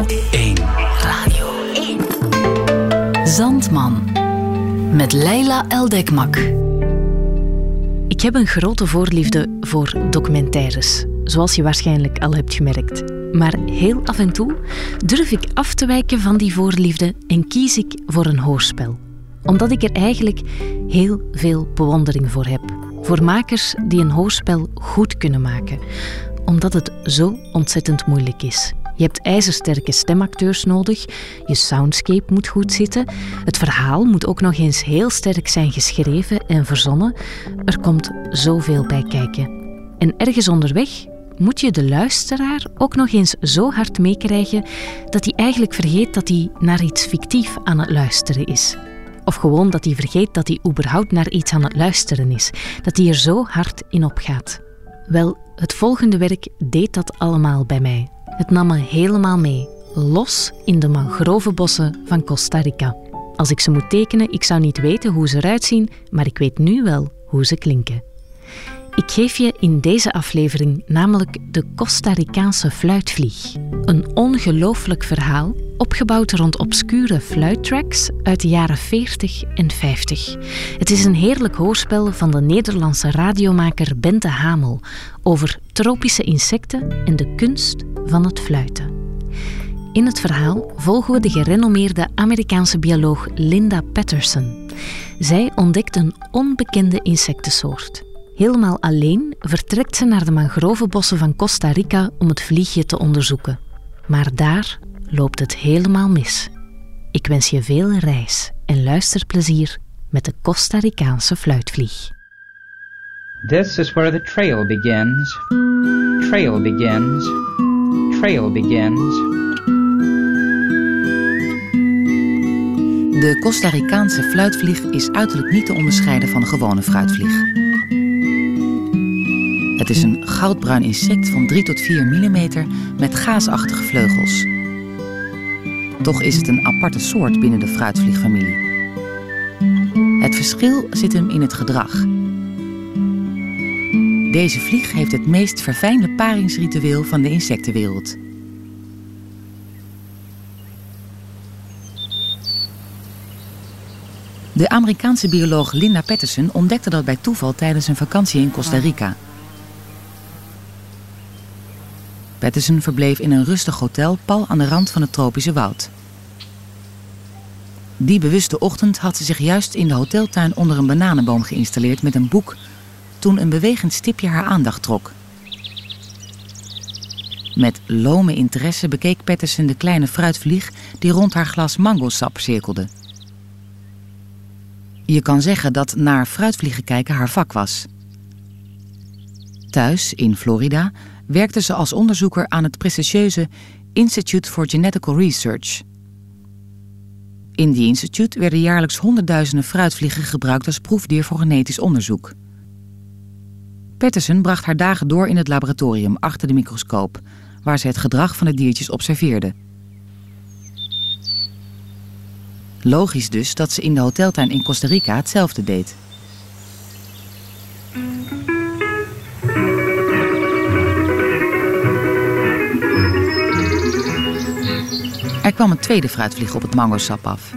1. Radio 1. Zandman. Met Leila Eldekmak. Ik heb een grote voorliefde voor documentaires, zoals je waarschijnlijk al hebt gemerkt. Maar heel af en toe durf ik af te wijken van die voorliefde en kies ik voor een hoorspel. Omdat ik er eigenlijk heel veel bewondering voor heb. Voor makers die een hoorspel goed kunnen maken. Omdat het zo ontzettend moeilijk is. Je hebt ijzersterke stemacteurs nodig, je soundscape moet goed zitten, het verhaal moet ook nog eens heel sterk zijn geschreven en verzonnen. Er komt zoveel bij kijken. En ergens onderweg moet je de luisteraar ook nog eens zo hard meekrijgen dat hij eigenlijk vergeet dat hij naar iets fictief aan het luisteren is. Of gewoon dat hij vergeet dat hij überhaupt naar iets aan het luisteren is. Dat hij er zo hard in opgaat. Wel, het volgende werk deed dat allemaal bij mij. Het nam me helemaal mee, los in de mangrovenbossen van Costa Rica. Als ik ze moet tekenen, ik zou niet weten hoe ze eruit zien, maar ik weet nu wel hoe ze klinken. Ik geef je in deze aflevering namelijk de Costa Ricaanse fluitvlieg. Een ongelooflijk verhaal, opgebouwd rond obscure fluittracks uit de jaren 40 en 50. Het is een heerlijk hoorspel van de Nederlandse radiomaker Bente Hamel over tropische insecten en de kunst van het fluiten. In het verhaal volgen we de gerenommeerde Amerikaanse bioloog Linda Patterson. Zij ontdekt een onbekende insectensoort. Helemaal alleen vertrekt ze naar de mangrovenbossen van Costa Rica om het vliegje te onderzoeken. Maar daar loopt het helemaal mis. Ik wens je veel reis en luisterplezier met de Costa Ricaanse fluitvlieg. This is where the trail begins. Trail begins. Trail begins. De Costa Ricaanse fluitvlieg is uiterlijk niet te onderscheiden van een gewone fruitvlieg. Het is een goudbruin insect van 3 tot 4 mm met gaasachtige vleugels. Toch is het een aparte soort binnen de fruitvliegfamilie. Het verschil zit hem in het gedrag. Deze vlieg heeft het meest verfijnde paringsritueel van de insectenwereld. De Amerikaanse bioloog Linda Patterson ontdekte dat bij toeval tijdens een vakantie in Costa Rica. Patterson verbleef in een rustig hotel pal aan de rand van het tropische woud. Die bewuste ochtend had ze zich juist in de hoteltuin onder een bananenboom geïnstalleerd met een boek toen een bewegend stipje haar aandacht trok. Met lome interesse bekeek Patterson de kleine fruitvlieg die rond haar glas mangosap cirkelde. Je kan zeggen dat naar fruitvliegen kijken haar vak was. Thuis, in Florida, werkte ze als onderzoeker aan het prestigieuze Institute for Genetical Research. In die instituut werden jaarlijks honderdduizenden fruitvliegen gebruikt als proefdier voor genetisch onderzoek. Patterson bracht haar dagen door in het laboratorium achter de microscoop, waar ze het gedrag van de diertjes observeerde. Logisch dus dat ze in de hoteltuin in Costa Rica hetzelfde deed. Er kwam een tweede fruitvlieg op het mangosap af.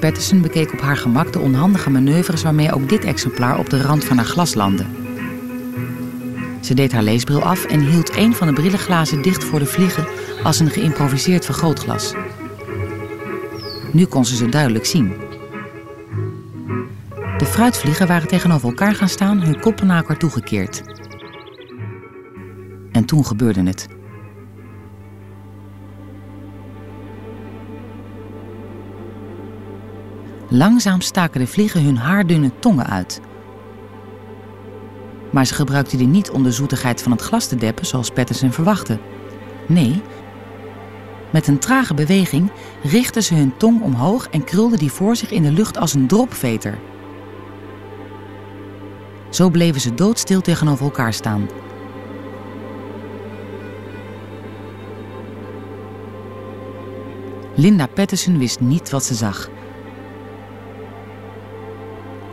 Patterson bekeek op haar gemak de onhandige manoeuvres waarmee ook dit exemplaar op de rand van haar glas landde. Ze deed haar leesbril af en hield een van de brillenglazen dicht voor de vliegen als een geïmproviseerd vergrootglas. Nu kon ze ze duidelijk zien. De fruitvliegen waren tegenover elkaar gaan staan, hun koppen naar elkaar toegekeerd. En toen gebeurde het. Langzaam staken de vliegen hun haardunne tongen uit. Maar ze gebruikten die niet om de zoetigheid van het glas te deppen, zoals Patterson verwachtte. Nee, met een trage beweging richtten ze hun tong omhoog en krulden die voor zich in de lucht als een dropveter. Zo bleven ze doodstil tegenover elkaar staan. Linda Patterson wist niet wat ze zag.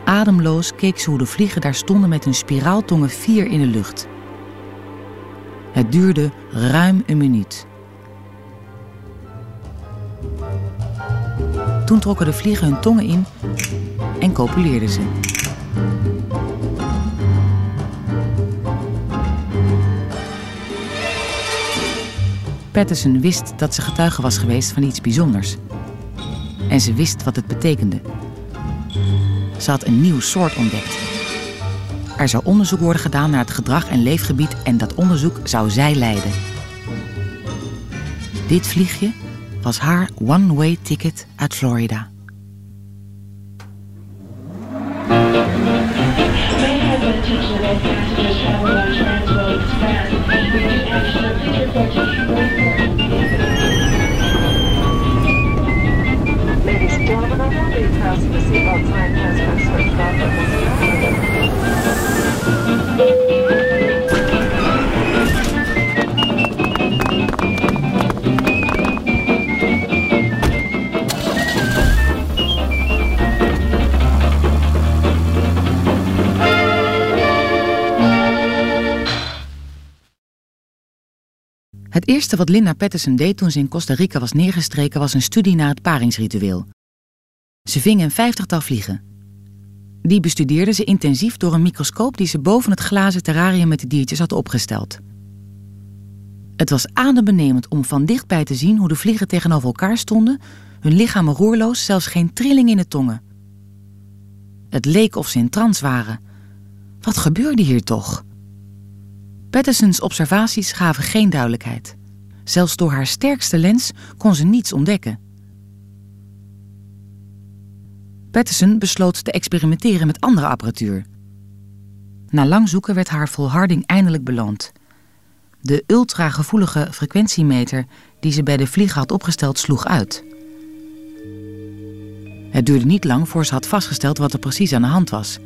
Ademloos keek ze hoe de vliegen daar stonden met hun spiraaltongen vier in de lucht. Het duurde ruim een minuut. Toen trokken de vliegen hun tongen in en copuleerden ze. Patterson wist dat ze getuige was geweest van iets bijzonders. En ze wist wat het betekende. Ze had een nieuw soort ontdekt. Er zou onderzoek worden gedaan naar het gedrag en leefgebied en dat onderzoek zou zij leiden. Dit vliegje was haar one-way ticket uit Florida. Het eerste wat Linda Patterson deed toen ze in Costa Rica was neergestreken was een studie naar het paringsritueel. Ze ving een vijftigtal vliegen. Die bestudeerde ze intensief door een microscoop die ze boven het glazen terrarium met de diertjes had opgesteld. Het was adembenemend om van dichtbij te zien hoe de vliegen tegenover elkaar stonden, hun lichamen roerloos, zelfs geen trilling in de tongen. Het leek of ze in trance waren. Wat gebeurde hier toch? Pattersons observaties gaven geen duidelijkheid. Zelfs door haar sterkste lens kon ze niets ontdekken. Patterson besloot te experimenteren met andere apparatuur. Na lang zoeken werd haar volharding eindelijk beloond. De ultragevoelige frequentiemeter die ze bij de vliegen had opgesteld sloeg uit. Het duurde niet lang voor ze had vastgesteld wat er precies aan de hand was.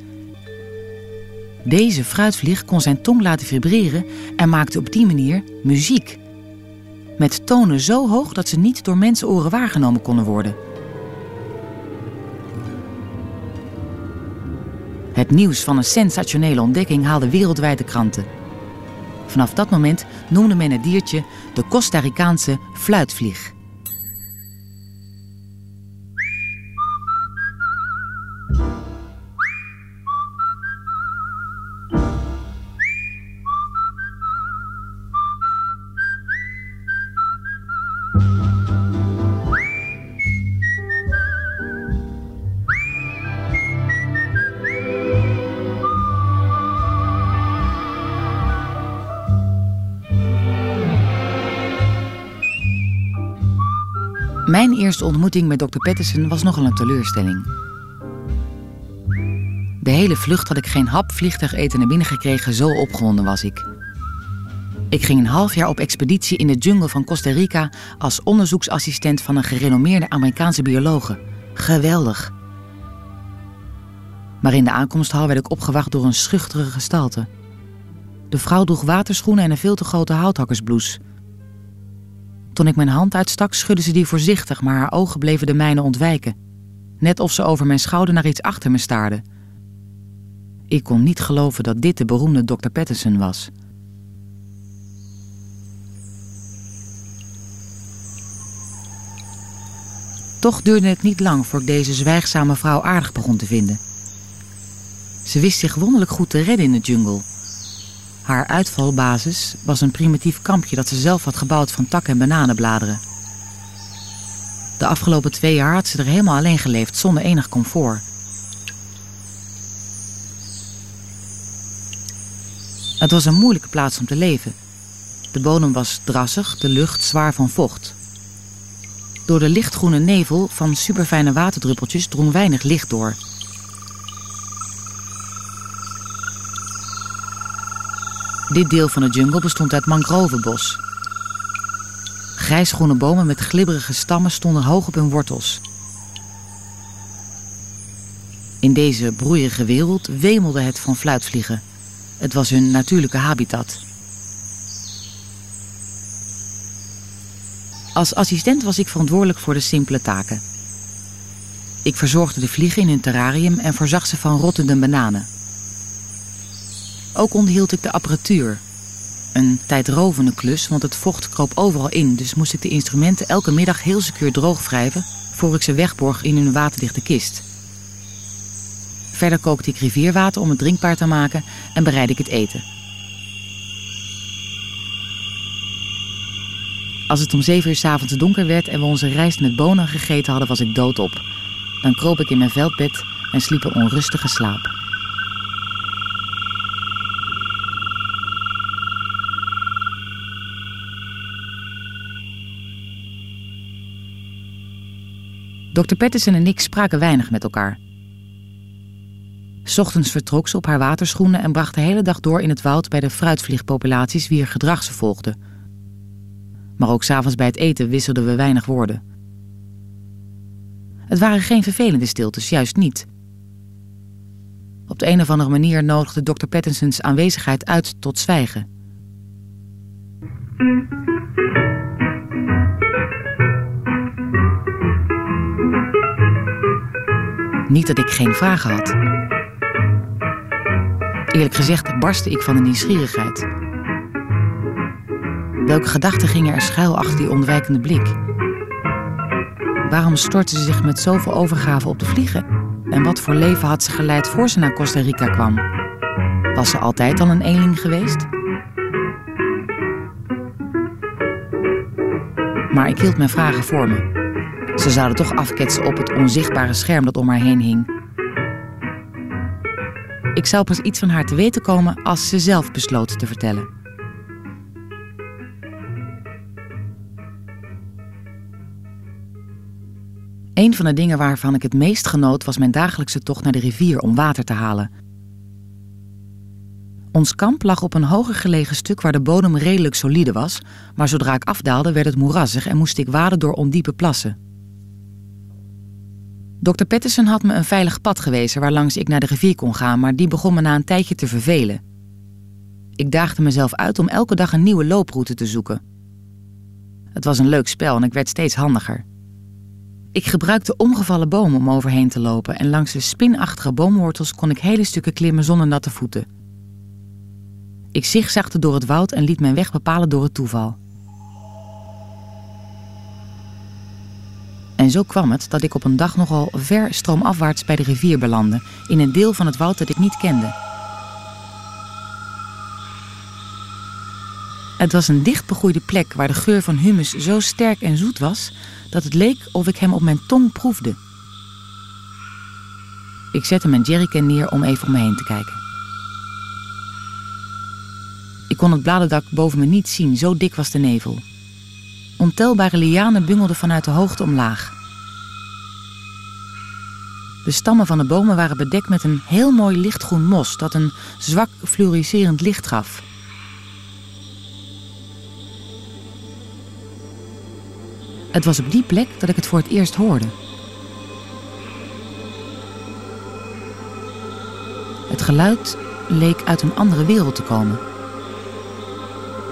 Deze fruitvlieg kon zijn tong laten vibreren en maakte op die manier muziek. Met tonen zo hoog dat ze niet door mensenoren waargenomen konden worden. Het nieuws van een sensationele ontdekking haalde wereldwijd de kranten. Vanaf dat moment noemde men het diertje de Costa Ricaanse fluitvlieg. Mijn eerste ontmoeting met Dr. Patterson was nogal een teleurstelling. De hele vlucht had ik geen hap vliegtuigeten naar binnen gekregen, zo opgewonden was ik. Ik ging een half jaar op expeditie in de jungle van Costa Rica als onderzoeksassistent van een gerenommeerde Amerikaanse biologe. Geweldig. Maar in de aankomsthal werd ik opgewacht door een schuchtere gestalte. De vrouw droeg waterschoenen en een veel te grote houthakkersblouse. Toen ik mijn hand uitstak, schudde ze die voorzichtig, maar haar ogen bleven de mijne ontwijken. Net of ze over mijn schouder naar iets achter me staarde. Ik kon niet geloven dat dit de beroemde Dr. Patterson was. Toch duurde het niet lang voor ik deze zwijgzame vrouw aardig begon te vinden. Ze wist zich wonderlijk goed te redden in de jungle. Haar uitvalbasis was een primitief kampje dat ze zelf had gebouwd van takken en bananenbladeren. De afgelopen twee jaar had ze er helemaal alleen geleefd zonder enig comfort. Het was een moeilijke plaats om te leven. De bodem was drassig, de lucht zwaar van vocht. Door de lichtgroene nevel van superfijne waterdruppeltjes drong weinig licht door. Dit deel van de jungle bestond uit mangrovenbos. Grijsgroene bomen met glibberige stammen stonden hoog op hun wortels. In deze broeierige wereld wemelde het van fluitvliegen. Het was hun natuurlijke habitat. Als assistent was ik verantwoordelijk voor de simpele taken. Ik verzorgde de vliegen in hun terrarium en voorzag ze van rottende bananen. Ook onderhield ik de apparatuur. Een tijdrovende klus, want het vocht kroop overal in, dus moest ik de instrumenten elke middag heel secuur droog wrijven voor ik ze wegborg in hun waterdichte kist. Verder kookte ik rivierwater om het drinkbaar te maken en bereidde ik het eten. Als het om zeven uur s avonds donker werd en we onze rijst met bonen gegeten hadden, was ik doodop. Dan kroop ik in mijn veldbed en sliep een onrustige slaap. Dr. Patterson en ik spraken weinig met elkaar. Ochtends vertrok ze op haar waterschoenen en bracht de hele dag door in het woud bij de fruitvliegpopulaties wie er gedrag ze volgden. Maar ook s'avonds bij het eten wisselden we weinig woorden. Het waren geen vervelende stiltes, juist niet. Op de een of andere manier nodigde Dr. Pattinsons aanwezigheid uit tot zwijgen. Niet dat ik geen vragen had. Eerlijk gezegd barstte ik van de nieuwsgierigheid. Welke gedachten gingen er schuil achter die ontwijkende blik? Waarom stortte ze zich met zoveel overgave op de vliegen? En wat voor leven had ze geleid voor ze naar Costa Rica kwam? Was ze altijd al een eenling geweest? Maar ik hield mijn vragen voor me. Ze zouden toch afketsen op het onzichtbare scherm dat om haar heen hing. Ik zou pas iets van haar te weten komen als ze zelf besloot te vertellen. Een van de dingen waarvan ik het meest genoot was mijn dagelijkse tocht naar de rivier om water te halen. Ons kamp lag op een hoger gelegen stuk waar de bodem redelijk solide was, maar zodra ik afdaalde werd het moerassig en moest ik waden door ondiepe plassen. Dr. Patterson had me een veilig pad gewezen waarlangs ik naar de rivier kon gaan, maar die begon me na een tijdje te vervelen. Ik daagde mezelf uit om elke dag een nieuwe looproute te zoeken. Het was een leuk spel en ik werd steeds handiger. Ik gebruikte omgevallen bomen om overheen te lopen en langs de spinachtige boomwortels kon ik hele stukken klimmen zonder natte voeten. Ik zigzagde door het woud en liet mijn weg bepalen door het toeval. En zo kwam het dat ik op een dag nogal ver stroomafwaarts bij de rivier belandde, in een deel van het woud dat ik niet kende. Het was een dicht begroeide plek waar de geur van humus zo sterk en zoet was dat het leek of ik hem op mijn tong proefde. Ik zette mijn jerrycan neer om even om me heen te kijken. Ik kon het bladerdak boven me niet zien, zo dik was de nevel. Ontelbare lianen bungelden vanuit de hoogte omlaag. De stammen van de bomen waren bedekt met een heel mooi lichtgroen mos dat een zwak fluoriserend licht gaf. Het was op die plek dat ik het voor het eerst hoorde. Het geluid leek uit een andere wereld te komen.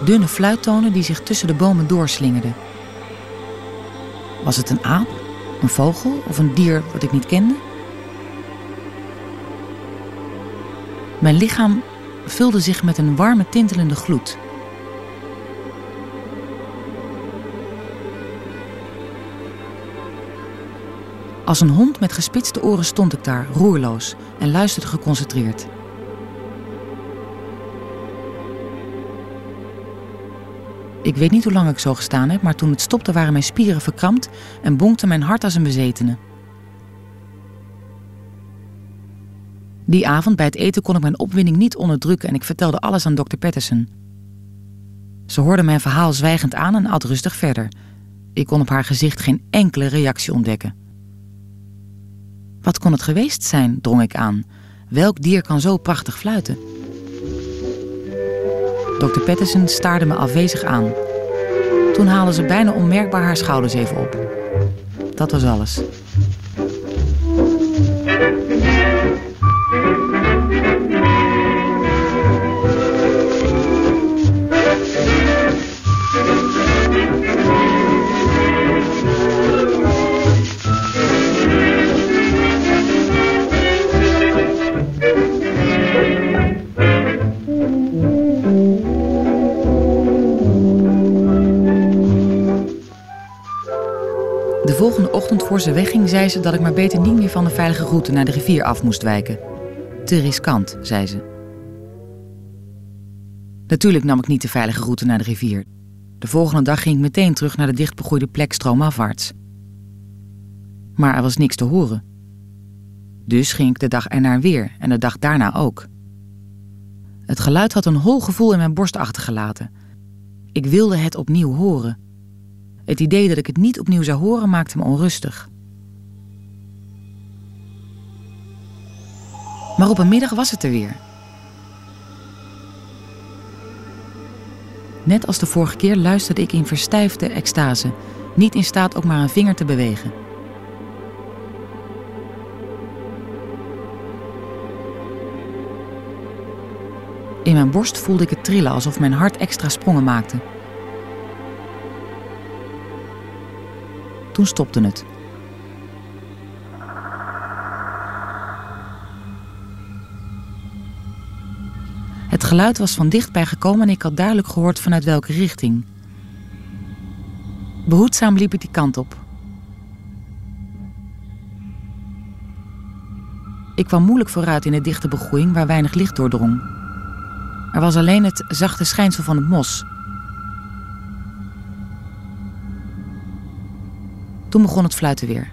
Dunne fluittonen die zich tussen de bomen doorslingerden. Was het een aap, een vogel of een dier wat ik niet kende? Mijn lichaam vulde zich met een warme tintelende gloed. Als een hond met gespitste oren stond ik daar, roerloos, en luisterde geconcentreerd. Ik weet niet hoe lang ik zo gestaan heb, maar toen het stopte waren mijn spieren verkrampt en bonkte mijn hart als een bezetene. Die avond bij het eten kon ik mijn opwinding niet onderdrukken en ik vertelde alles aan dokter Patterson. Ze hoorde mijn verhaal zwijgend aan en at rustig verder. Ik kon op haar gezicht geen enkele reactie ontdekken. Wat kon het geweest zijn, drong ik aan. Welk dier kan zo prachtig fluiten? Dr. Patterson staarde me afwezig aan. Toen haalde ze bijna onmerkbaar haar schouders even op. Dat was alles. Volgende ochtend voor ze wegging, zei ze dat ik maar beter niet meer van de veilige route naar de rivier af moest wijken. Te riskant, zei ze. Natuurlijk nam ik niet de veilige route naar de rivier. De volgende dag ging ik meteen terug naar de dichtbegroeide plek stroomafwaarts. Maar er was niks te horen. Dus ging ik de dag ernaar weer en de dag daarna ook. Het geluid had een hol gevoel in mijn borst achtergelaten. Ik wilde het opnieuw horen. Het idee dat ik het niet opnieuw zou horen maakte me onrustig. Maar op een middag was het er weer. Net als de vorige keer luisterde ik in verstijfde extase, niet in staat ook maar een vinger te bewegen. In mijn borst voelde ik het trillen alsof mijn hart extra sprongen maakte. Toen stopte het. Het geluid was van dichtbij gekomen en ik had duidelijk gehoord vanuit welke richting. Behoedzaam liep ik die kant op. Ik kwam moeilijk vooruit in de dichte begroeiing waar weinig licht doordrong. Er was alleen het zachte schijnsel van het mos. Toen begon het fluiten weer.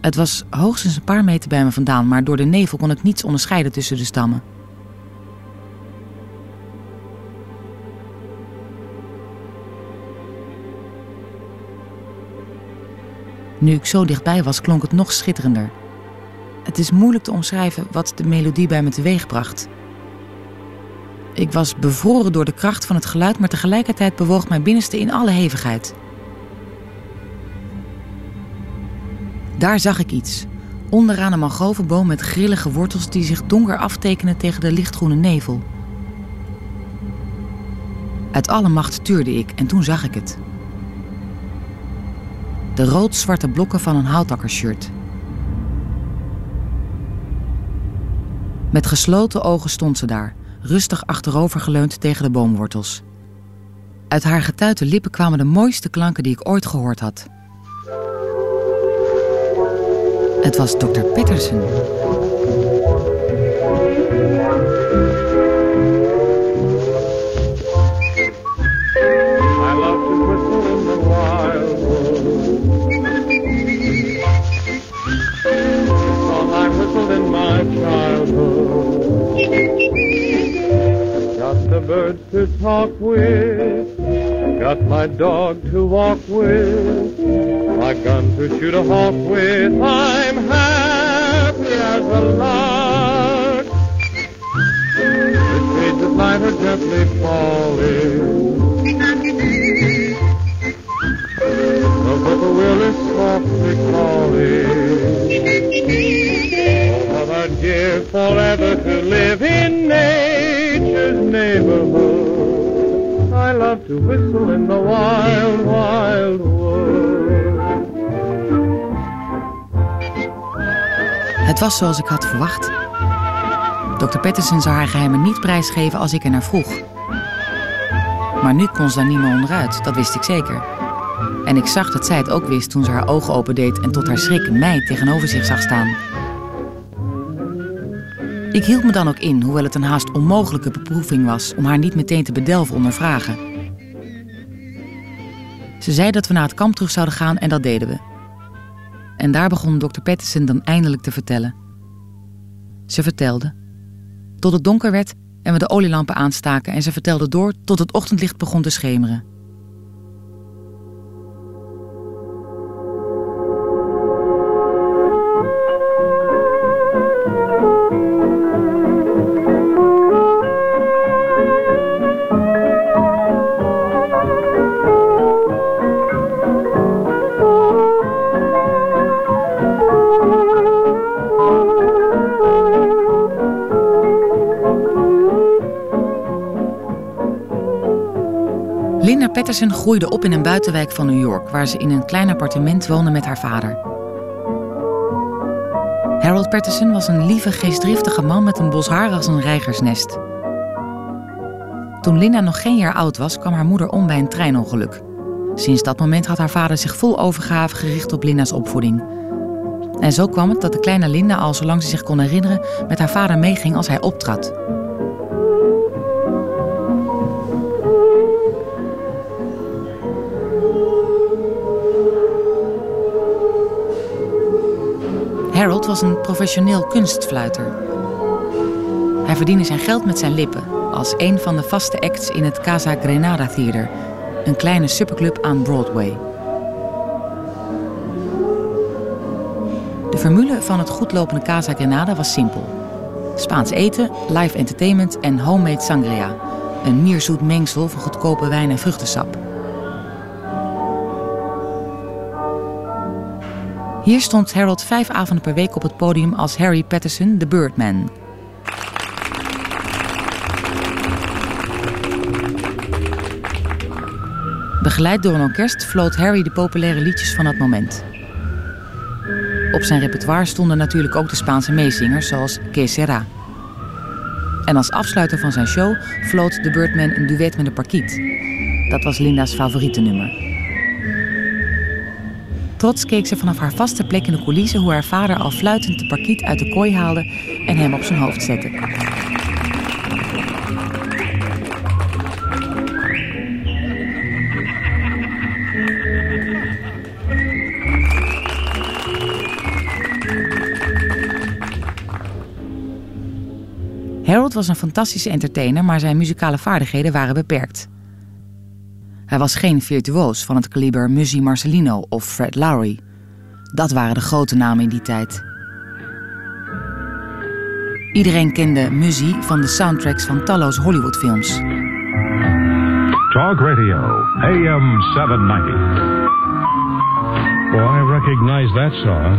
Het was hoogstens een paar meter bij me vandaan, maar door de nevel kon ik niets onderscheiden tussen de stammen. Nu ik zo dichtbij was, klonk het nog schitterender. Het is moeilijk te omschrijven wat de melodie bij me teweegbracht. Ik was bevroren door de kracht van het geluid, maar tegelijkertijd bewoog mijn binnenste in alle hevigheid. Daar zag ik iets. Onderaan een mangrovenboom met grillige wortels die zich donker aftekenen tegen de lichtgroene nevel. Uit alle macht tuurde ik en toen zag ik het. De rood-zwarte blokken van een houtakkershirt. Met gesloten ogen stond ze daar, rustig achterovergeleund tegen de boomwortels. Uit haar getuite lippen kwamen de mooiste klanken die ik ooit gehoord had. Whistled in my childhood. Got the birds to talk with, got my dog to walk with, my gun to shoot a hawk with. I'm happy as a lark. The shades of night are gently falling. The whippoorwill is softly calling. Oh, what I'd give forever to live in nature's neighborhood. To in the wild, wild wood. Het was zoals ik had verwacht. Dr. Patterson zou haar geheimen niet prijsgeven als ik er naar vroeg. Maar nu kon ze daar niet meer onderuit, dat wist ik zeker. En ik zag dat zij het ook wist toen ze haar ogen opendeed en tot haar schrik mij tegenover zich zag staan. Ik hield me dan ook in, hoewel het een haast onmogelijke beproeving was om haar niet meteen te bedelven onder vragen. Ze zei dat we naar het kamp terug zouden gaan en dat deden we. En daar begon Dr. Patterson dan eindelijk te vertellen. Ze vertelde. Tot het donker werd en we de olielampen aanstaken en ze vertelde door tot het ochtendlicht begon te schemeren. Linda Patterson groeide op in een buitenwijk van New York, waar ze in een klein appartement woonde met haar vader. Harold Patterson was een lieve, geestdriftige man met een bos haar als een reigersnest. Toen Linda nog geen jaar oud was, kwam haar moeder om bij een treinongeluk. Sinds dat moment had haar vader zich vol overgave gericht op Linda's opvoeding. En zo kwam het dat de kleine Linda al zolang ze zich kon herinneren met haar vader meeging als hij optrad. Was een professioneel kunstfluiter. Hij verdiende zijn geld met zijn lippen als een van de vaste acts in het Casa Grenada Theater, een kleine superclub aan Broadway. De formule van het goedlopende Casa Grenada was simpel. Spaans eten, live entertainment en homemade sangria. Een mierzoet mengsel van goedkope wijn en vruchtensap. Hier stond Harold vijf avonden per week op het podium als Harry Patterson, de Birdman. Begeleid door een orkest floot Harry de populaire liedjes van het moment. Op zijn repertoire stonden natuurlijk ook de Spaanse meezingers zoals Que. En als afsluiter van zijn show floot de Birdman een duet met de parkiet. Dat was Linda's favoriete nummer. Trots keek ze vanaf haar vaste plek in de coulissen hoe haar vader al fluitend de parkiet uit de kooi haalde en hem op zijn hoofd zette. Harold was een fantastische entertainer, maar zijn muzikale vaardigheden waren beperkt. Hij was geen virtuoos van het kaliber Muzzy Marcelino of Fred Lowry. Dat waren de grote namen in die tijd. Iedereen kende Muzzy van de soundtracks van talloze Hollywoodfilms. Talk Radio, AM 790. Well, I recognize that song.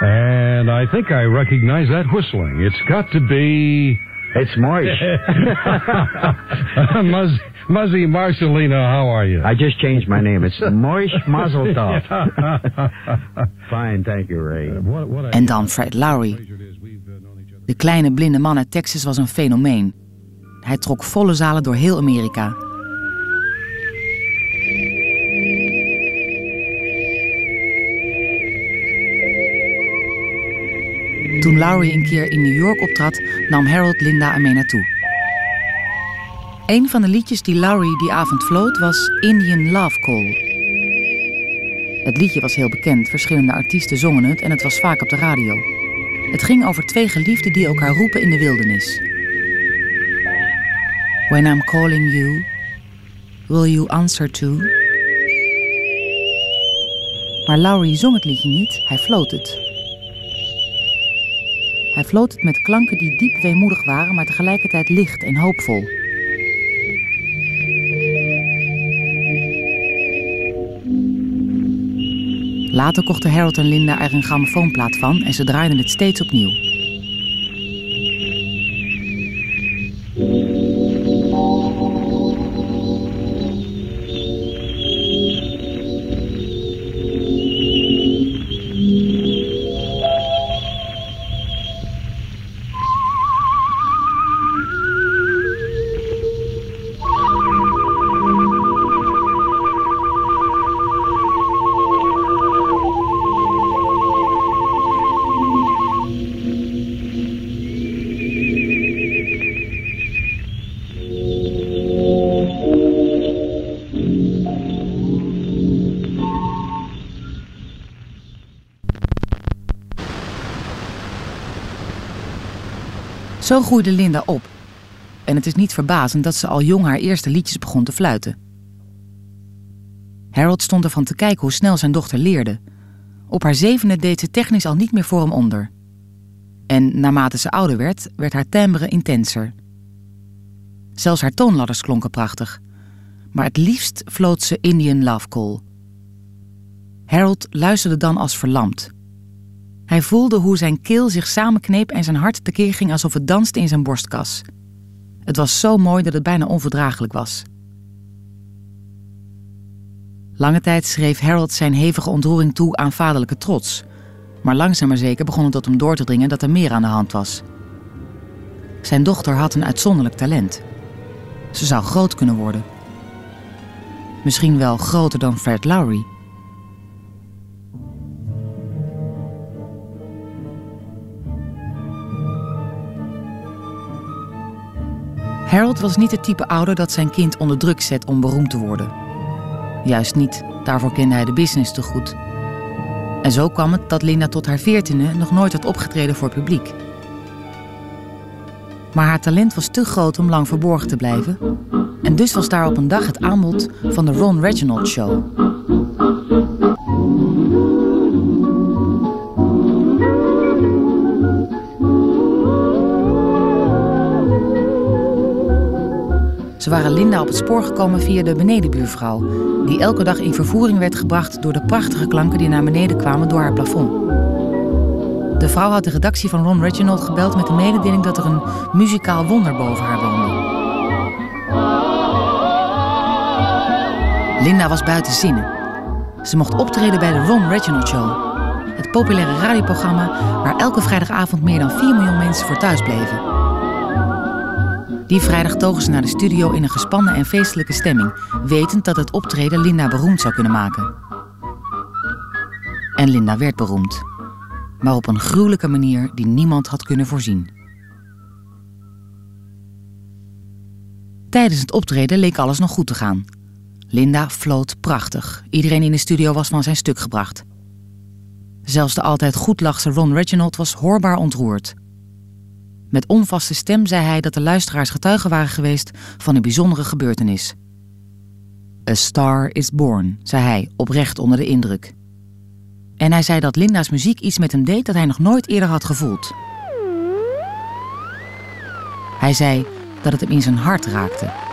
And I think I recognize that whistling. It's got to be. It's Moish. Muzz, Muzzy Marcelino, how are you? I just changed my name. It's Moish Mazel Tov. Fine, thank you, Ray. What, what a En dan Fred Lowry. pleasure it is we've uh, known each other. De kleine blinde man uit Texas was een fenomeen. Hij trok volle zalen door heel Amerika. Toen Lowry een keer in New York optrad, nam Harold Linda ermee naartoe. Een van de liedjes die Lowry die avond floot was Indian Love Call. Het liedje was heel bekend, verschillende artiesten zongen het en het was vaak op de radio. Het ging over twee geliefden die elkaar roepen in de wildernis. When I'm calling you, will you answer to? Maar Lowry zong het liedje niet, hij floot het. Hij floot het met klanken die diep weemoedig waren, maar tegelijkertijd licht en hoopvol. Later kochten Harold en Linda er een grammofoonplaat van en ze draaiden het steeds opnieuw. Zo groeide Linda op. En het is niet verbazend dat ze al jong haar eerste liedjes begon te fluiten. Harold stond ervan te kijken hoe snel zijn dochter leerde. Op haar zevende deed ze technisch al niet meer voor hem onder. En naarmate ze ouder werd, werd haar timbre intenser. Zelfs haar toonladders klonken prachtig. Maar het liefst floot ze Indian Love Call. Harold luisterde dan als verlamd. Hij voelde hoe zijn keel zich samenkneep en zijn hart tekeer ging alsof het danste in zijn borstkas. Het was zo mooi dat het bijna onverdraaglijk was. Lange tijd schreef Harold zijn hevige ontroering toe aan vaderlijke trots. Maar langzaam maar zeker begon het tot hem door te dringen dat er meer aan de hand was. Zijn dochter had een uitzonderlijk talent. Ze zou groot kunnen worden. Misschien wel groter dan Fred Lowry. Harold was niet het type ouder dat zijn kind onder druk zet om beroemd te worden. Juist niet, daarvoor kende hij de business te goed. En zo kwam het dat Linda tot haar veertiende nog nooit had opgetreden voor publiek. Maar haar talent was te groot om lang verborgen te blijven. En dus was daar op een dag het aanbod van de Ron Reginald Show. Ze waren Linda op het spoor gekomen via de benedenbuurvrouw, die elke dag in vervoering werd gebracht door de prachtige klanken die naar beneden kwamen door haar plafond. De vrouw had de redactie van Ron Reginald gebeld met de mededeling dat er een muzikaal wonder boven haar woonde. Linda was buiten zinnen. Ze mocht optreden bij de Ron Reginald Show, het populaire radioprogramma waar elke vrijdagavond meer dan 4 miljoen mensen voor thuis bleven. Die vrijdag togen ze naar de studio in een gespannen en feestelijke stemming, wetend dat het optreden Linda beroemd zou kunnen maken. En Linda werd beroemd, maar op een gruwelijke manier die niemand had kunnen voorzien. Tijdens het optreden leek alles nog goed te gaan. Linda floot prachtig. Iedereen in de studio was van zijn stuk gebracht. Zelfs de altijd goedlachse Ron Reginald was hoorbaar ontroerd. Met onvaste stem zei hij dat de luisteraars getuigen waren geweest van een bijzondere gebeurtenis. A star is born, zei hij, oprecht onder de indruk. En hij zei dat Linda's muziek iets met hem deed dat hij nog nooit eerder had gevoeld. Hij zei dat het hem in zijn hart raakte.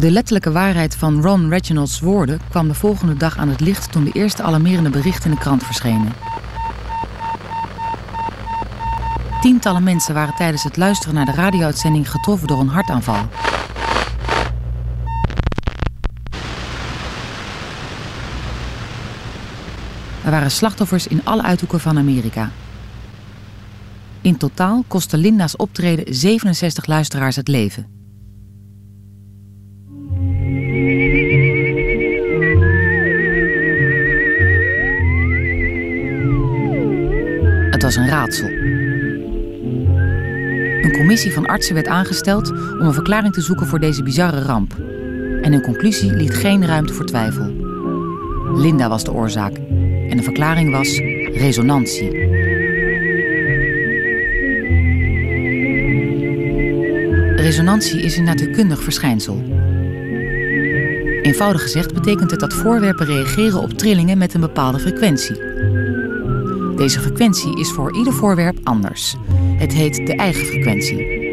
De letterlijke waarheid van Ron Reginald's woorden kwam de volgende dag aan het licht toen de eerste alarmerende berichten in de krant verschenen. Tientallen mensen waren tijdens het luisteren naar de radio-uitzending getroffen door een hartaanval. Er waren slachtoffers in alle uithoeken van Amerika. In totaal kostte Linda's optreden 67 luisteraars het leven. Het was een raadsel. Een commissie van artsen werd aangesteld om een verklaring te zoeken voor deze bizarre ramp. En hun conclusie liet geen ruimte voor twijfel. Linda was de oorzaak en de verklaring was resonantie. Resonantie is een natuurkundig verschijnsel. Eenvoudig gezegd betekent het dat voorwerpen reageren op trillingen met een bepaalde frequentie. Deze frequentie is voor ieder voorwerp anders. Het heet de eigen frequentie.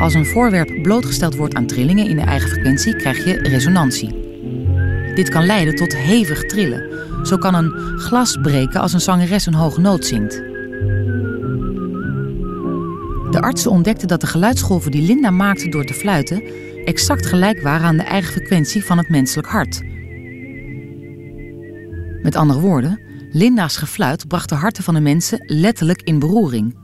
Als een voorwerp blootgesteld wordt aan trillingen in de eigen frequentie, krijg je resonantie. Dit kan leiden tot hevig trillen. Zo kan een glas breken als een zangeres een hoge noot zingt. De artsen ontdekten dat de geluidsgolven die Linda maakte door te fluiten exact gelijk waren aan de eigen frequentie van het menselijk hart. Met andere woorden, Linda's gefluit bracht de harten van de mensen letterlijk in beroering.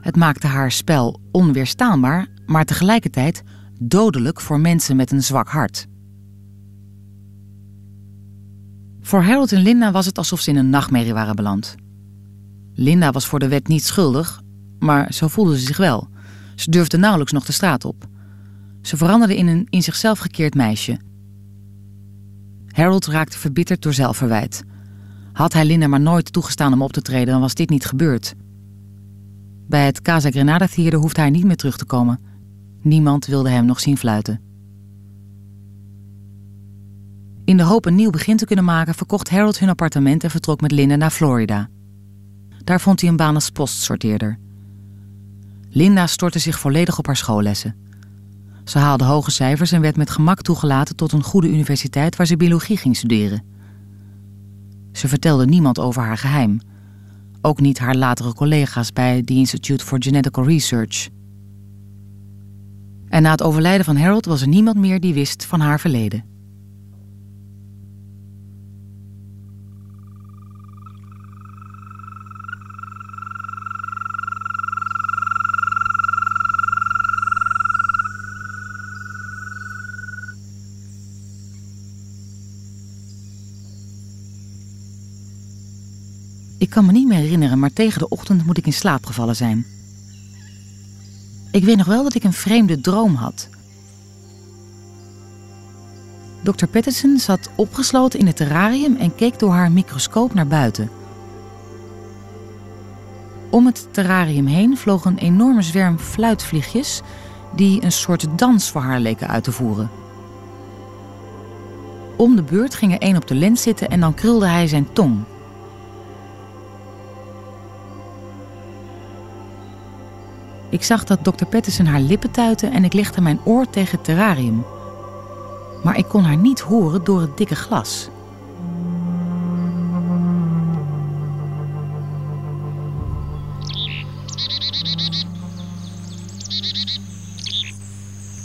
Het maakte haar spel onweerstaanbaar, maar tegelijkertijd dodelijk voor mensen met een zwak hart. Voor Harold en Linda was het alsof ze in een nachtmerrie waren beland. Linda was voor de wet niet schuldig, maar zo voelde ze zich wel. Ze durfde nauwelijks nog de straat op. Ze veranderde in een in zichzelf gekeerd meisje. Harold raakte verbitterd door zelfverwijt. Had hij Linda maar nooit toegestaan om op te treden, dan was dit niet gebeurd. Bij het Casa Granada Theater hoefde hij niet meer terug te komen. Niemand wilde hem nog zien fluiten. In de hoop een nieuw begin te kunnen maken, verkocht Harold hun appartement en vertrok met Linda naar Florida. Daar vond hij een baan als postsorteerder. Linda stortte zich volledig op haar schoollessen. Ze haalde hoge cijfers en werd met gemak toegelaten tot een goede universiteit waar ze biologie ging studeren. Ze vertelde niemand over haar geheim. Ook niet haar latere collega's bij the Institute for Genetical Research. En na het overlijden van Harold was er niemand meer die wist van haar verleden. Ik kan me niet meer herinneren, maar tegen de ochtend moet ik in slaap gevallen zijn. Ik weet nog wel dat ik een vreemde droom had. Dr. Patterson zat opgesloten in het terrarium en keek door haar microscoop naar buiten. Om het terrarium heen vloog een enorme zwerm fluitvliegjes die een soort dans voor haar leken uit te voeren. Om de beurt ging er één op de lens zitten en dan krulde hij zijn tong. Ik zag dat Dr. Patterson haar lippen tuitte en ik legde mijn oor tegen het terrarium. Maar ik kon haar niet horen door het dikke glas.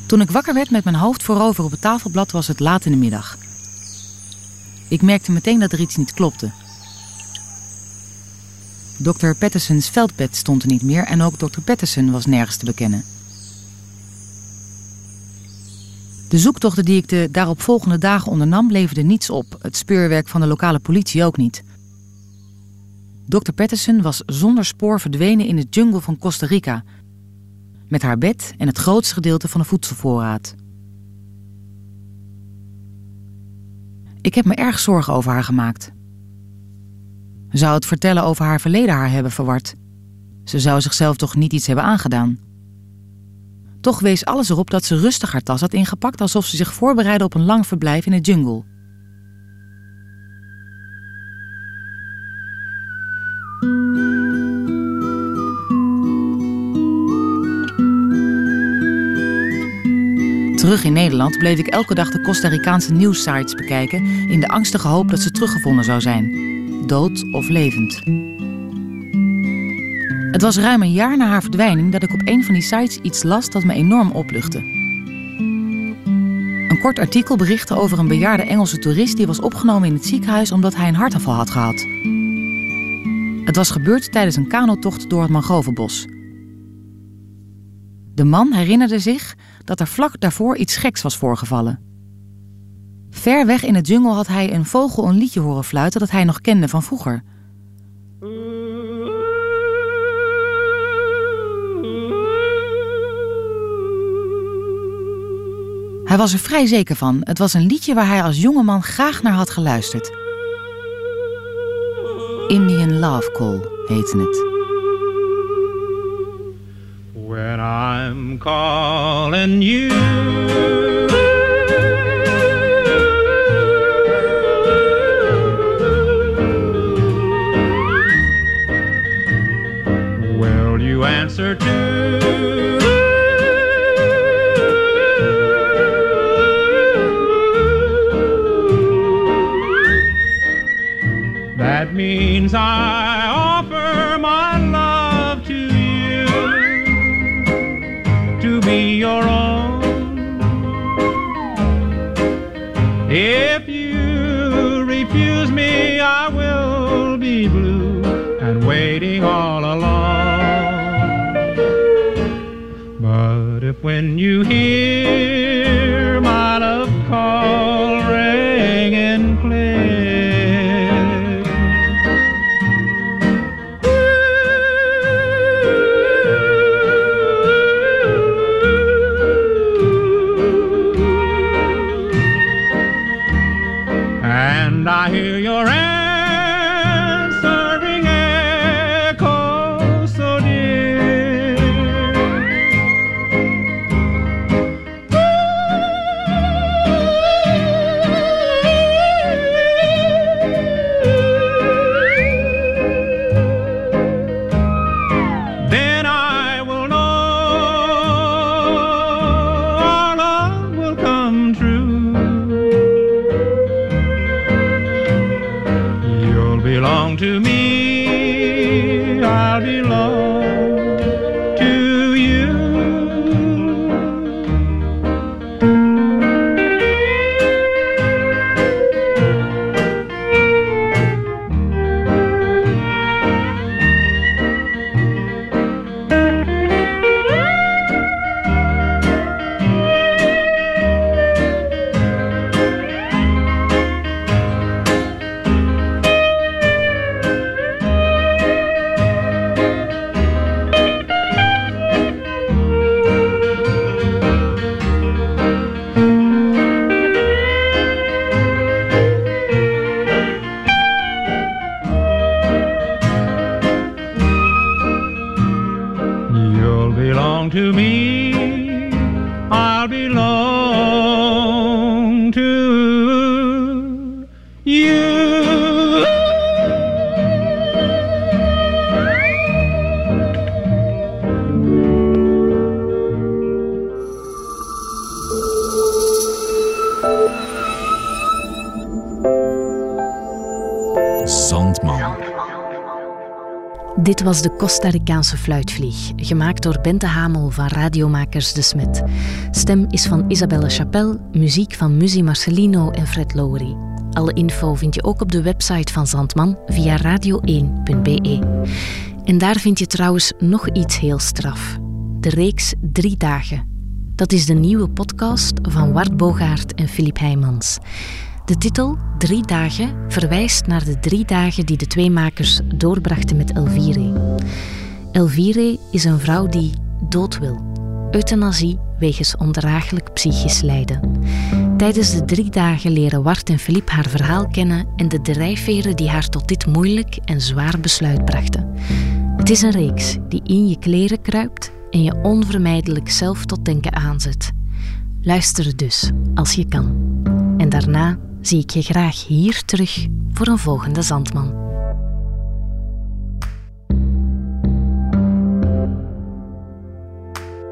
Toen ik wakker werd met mijn hoofd voorover op het tafelblad was het laat in de middag. Ik merkte meteen dat er iets niet klopte. Dr. Patterson's veldbed stond er niet meer en ook Dr. Patterson was nergens te bekennen. De zoektochten die ik de daaropvolgende dagen ondernam leverden niets op, het speurwerk van de lokale politie ook niet. Dr. Patterson was zonder spoor verdwenen in de jungle van Costa Rica, met haar bed en het grootste gedeelte van de voedselvoorraad. Ik heb me erg zorgen over haar gemaakt. Zou het vertellen over haar verleden haar hebben verward? Ze zou zichzelf toch niet iets hebben aangedaan? Toch wees alles erop dat ze rustig haar tas had ingepakt alsof ze zich voorbereidde op een lang verblijf in de jungle. Terug in Nederland bleef ik elke dag de Costa Ricaanse nieuwssites bekijken in de angstige hoop dat ze teruggevonden zou zijn, dood of levend. Het was ruim een jaar na haar verdwijning dat ik op een van die sites iets las dat me enorm opluchtte. Een kort artikel berichtte over een bejaarde Engelse toerist die was opgenomen in het ziekenhuis omdat hij een hartaanval had gehad. Het was gebeurd tijdens een kanotocht door het mangrovenbos. De man herinnerde zich dat er vlak daarvoor iets geks was voorgevallen. Ver weg in de jungle had hij een vogel een liedje horen fluiten dat hij nog kende van vroeger. Hij was er vrij zeker van. Het was een liedje waar hij als jongeman graag naar had geluisterd. Indian Love Call heette het. When I'm calling you. Means I offer my love to you to be your own. If you refuse me, I will be blue and waiting all alone. But if when you hear Zandman. Dit was de Costa Ricaanse fluitvlieg, gemaakt door Bente Hamel van Radiomakers De Smet. Stem is van Isabelle Chapelle, muziek van Muzi Marcelino en Fred Lowry. Alle info vind je ook op de website van Zandman via radio1.be. En daar vind je trouwens nog iets heel straf. De reeks Drie Dagen. Dat is de nieuwe podcast van Wart Bogaert en Filip Heijmans. De titel Drie Dagen verwijst naar de drie dagen die de twee makers doorbrachten met Elvire. Elvire is een vrouw die dood wil. Euthanasie wegens ondraaglijk psychisch lijden. Tijdens de drie dagen leren Wart en Filip haar verhaal kennen en de drijfveren die haar tot dit moeilijk en zwaar besluit brachten. Het is een reeks die in je kleren kruipt en je onvermijdelijk zelf tot denken aanzet. Luister dus, als je kan. En daarna zie ik je graag hier terug voor een volgende Zandman.